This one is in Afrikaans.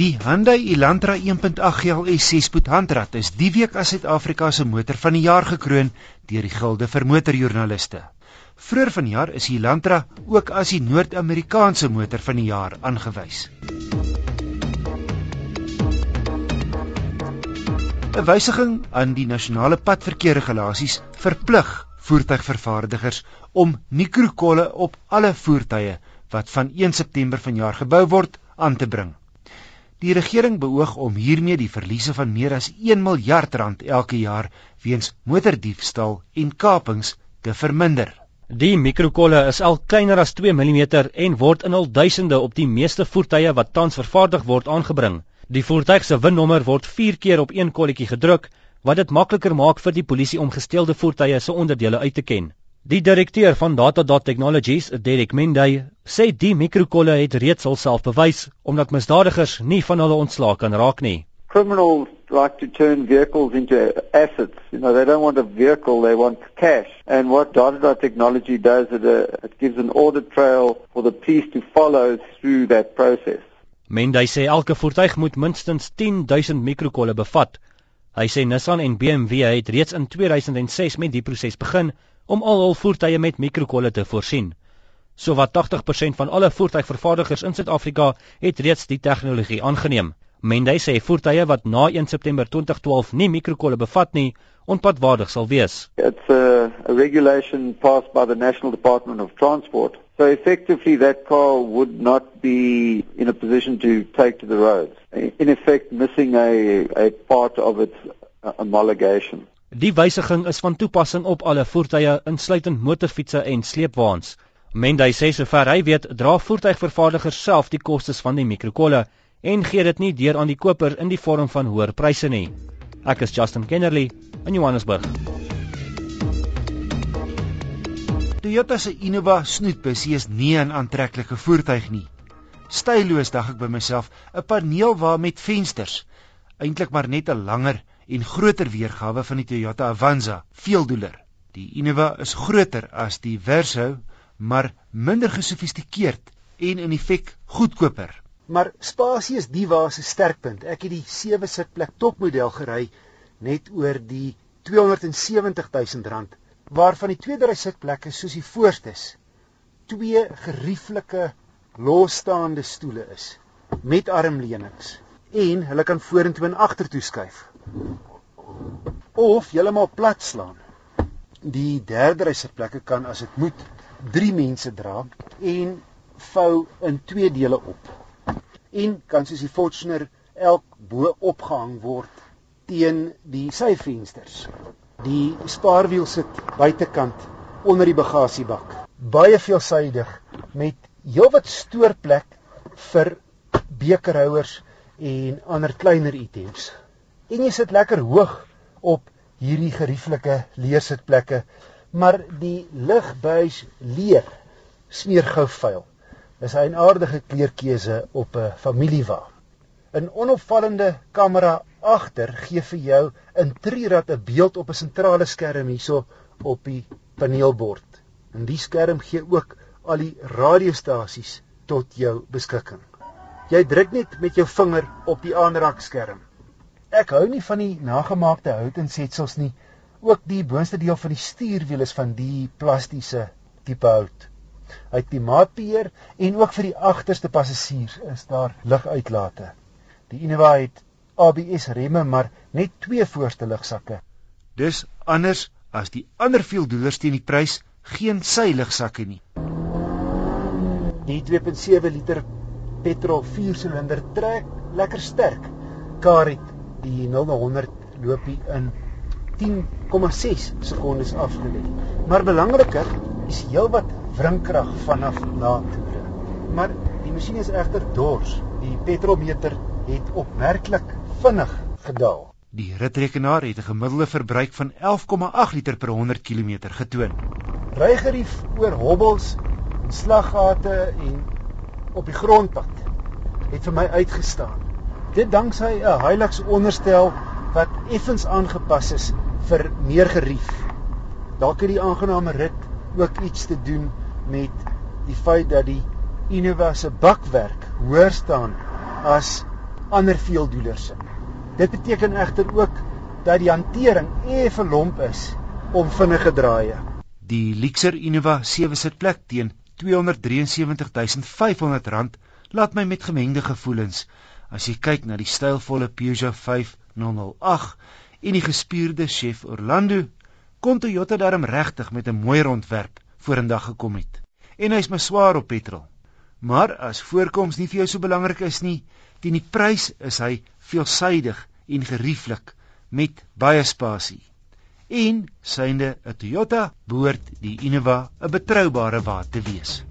Die Hyundai Elantra 1.8 GLS 6-spoed handrat is die week as Suid-Afrika se motor van die jaar gekroon deur die Gilde vir Motorjoernaliste. Vroeër vanjaar is die Elantra ook as die Noord-Amerikaanse motor van die jaar aangewys. 'n Wysiging aan die nasionale padverkeerregulasies verplig voertuigvervaardigers om mikrokolle op alle voertuie wat van 1 September vanjaar gebou word aan te bring. Die regering beoog om hiermee die verliese van meer as 1 miljard rand elke jaar weens motordiefstal en kapings te verminder. Die mikrokolle is al kleiner as 2 mm en word in al duisende op die meeste voertuie wat tans vervaardig word aangebring. Die voertuig se winnommer word 4 keer op een kolletjie gedruk wat dit makliker maak vir die polisie om gesteelde voertuie se onderdele uit te ken. Die direkteur van Datadot Technologies, Derek Menday, sê die mikrokolle het reeds alself bewys omdat misdadigers nie van hulle ontslae kan raak nie. Criminals like to turn vehicles into assets. You know, they don't want a vehicle, they want cash. And what Datadot Technology does is uh, it gives an audit trail for the police to follow through that process. Menday sê elke voertuig moet minstens 10000 mikrokolle bevat. Hy sê Nissan en BMW het reeds in 2006 met die proses begin om al hul voertuie met mikrokolle te voorsien. Sowat 80% van alle voertuigvervaardigers in Suid-Afrika het reeds die tegnologie aangeneem. Mendy sê voertuie wat na 1 September 2012 nie mikrokolle bevat nie, onpadwaardig sal wees. It's a, a regulation passed by the National Department of Transport. So effectively that car would not be in a position to take to the roads. In effect missing a a part of its uh, homologation. Die wysiging is van toepassing op alle voertuie insluitend motorfietsse en sleepwaens. Mendy sê sover hy weet, dra voertuigvervaardigers self die kostes van die mikrokolle en gee dit nie deur aan die koper in die vorm van hoër pryse nie. Ek is Justin Kennerly in Johannesburg. Toyota se Innova snoetbusie is nie 'n aantreklike voertuig nie. Styloos dink ek by myself, 'n paneelwa met vensters, eintlik maar net 'n langer en groter weergawe van die Toyota Avanza, veeldoeler. Die Innova is groter as die Verso, maar minder gesofistikeerd en in effek goedkoper. Maar spasie is die waar se sterkpunt. Ek het die 7 sitplek topmodel gery net oor die 270 000 rand, waarvan die tweede ry sitplekke soos die voorstes twee gerieflike losstaande stoele is met armleunings en hulle kan vorentoe en agtertoe skuif of heeltemal plat slaan. Die derde ry sitplekke kan as dit moet 3 mense dra en vou in twee dele op. En kan soos die Fortuner elk bo opgehang word teen die syvensters. Die spaarwiel sit buitekant onder die bagasiebak. Baie veelsidig met heelwat stoorplek vir bekerhouers en ander kleiner items en jy sit lekker hoog op hierdie gerieflike leersitplekke, maar die ligbuis leer smeer gou vuil. Dis 'n aardige kleurkeuse op 'n familiewa. 'n Onopvallende kamera agter gee vir jou in trirad 'n beeld op 'n sentrale skerm hierso op die paneelbord. En die skerm gee ook al die radiostasies tot jou beskikking. Jy druk net met jou vinger op die aanraakskerm Ek hou nie van die nagemaakte hout en setsels nie. Ook die boonste deel van die stuurwiel is van die plastiese tipe hout. Hy klimaatbeheer en ook vir die agterste passasiers is daar liguitlate. Die Innova het ABS remme maar net twee voorste lugsakke. Dis anders as die ander veeldoelers teen die prys geen sy lugsakke nie. Die 2.7 liter petrol 4-silinder trek lekker sterk. Kar het die 0 na 100 loop hy in 10,6 sekondes afgelê. Maar belangriker is heelwat wrinkrag vanaf na toere. Maar die masjien is egter dors. Die petrolmeter het opmerklik vinnig gedaal. Die ritrekenaar het 'n gemiddelde verbruik van 11,8 liter per 100 km getoon. Rygerief oor hobbels, slaggate en op die grondpad het vir my uitgestaan. Dit danksy 'n Hilux onderstel wat effens aangepas is vir meer gerief. Dalk het die aangename rit ook iets te doen met die feit dat die Innova se bakwerk hoër staan as ander veeldoelers. Dit beteken egter ook dat die hantering effe lomp is om vinnige draaie. Die Lexer Innova 7 sitplek teen R273500 laat my met gemengde gevoelens as jy kyk na die stylvolle Peugeot 5008 en die gespierde Chef Orlando kon Toyota daarom regtig met 'n mooi ontwerp vorendag gekom het. En hy's maar swaar op petrol. Maar as voorkoms nie vir jou so belangrik is nie, teen die prys is hy veelsuidig en gerieflik met baie spasie. En synde 'n Toyota behoort die Innova 'n betroubare wa te wees.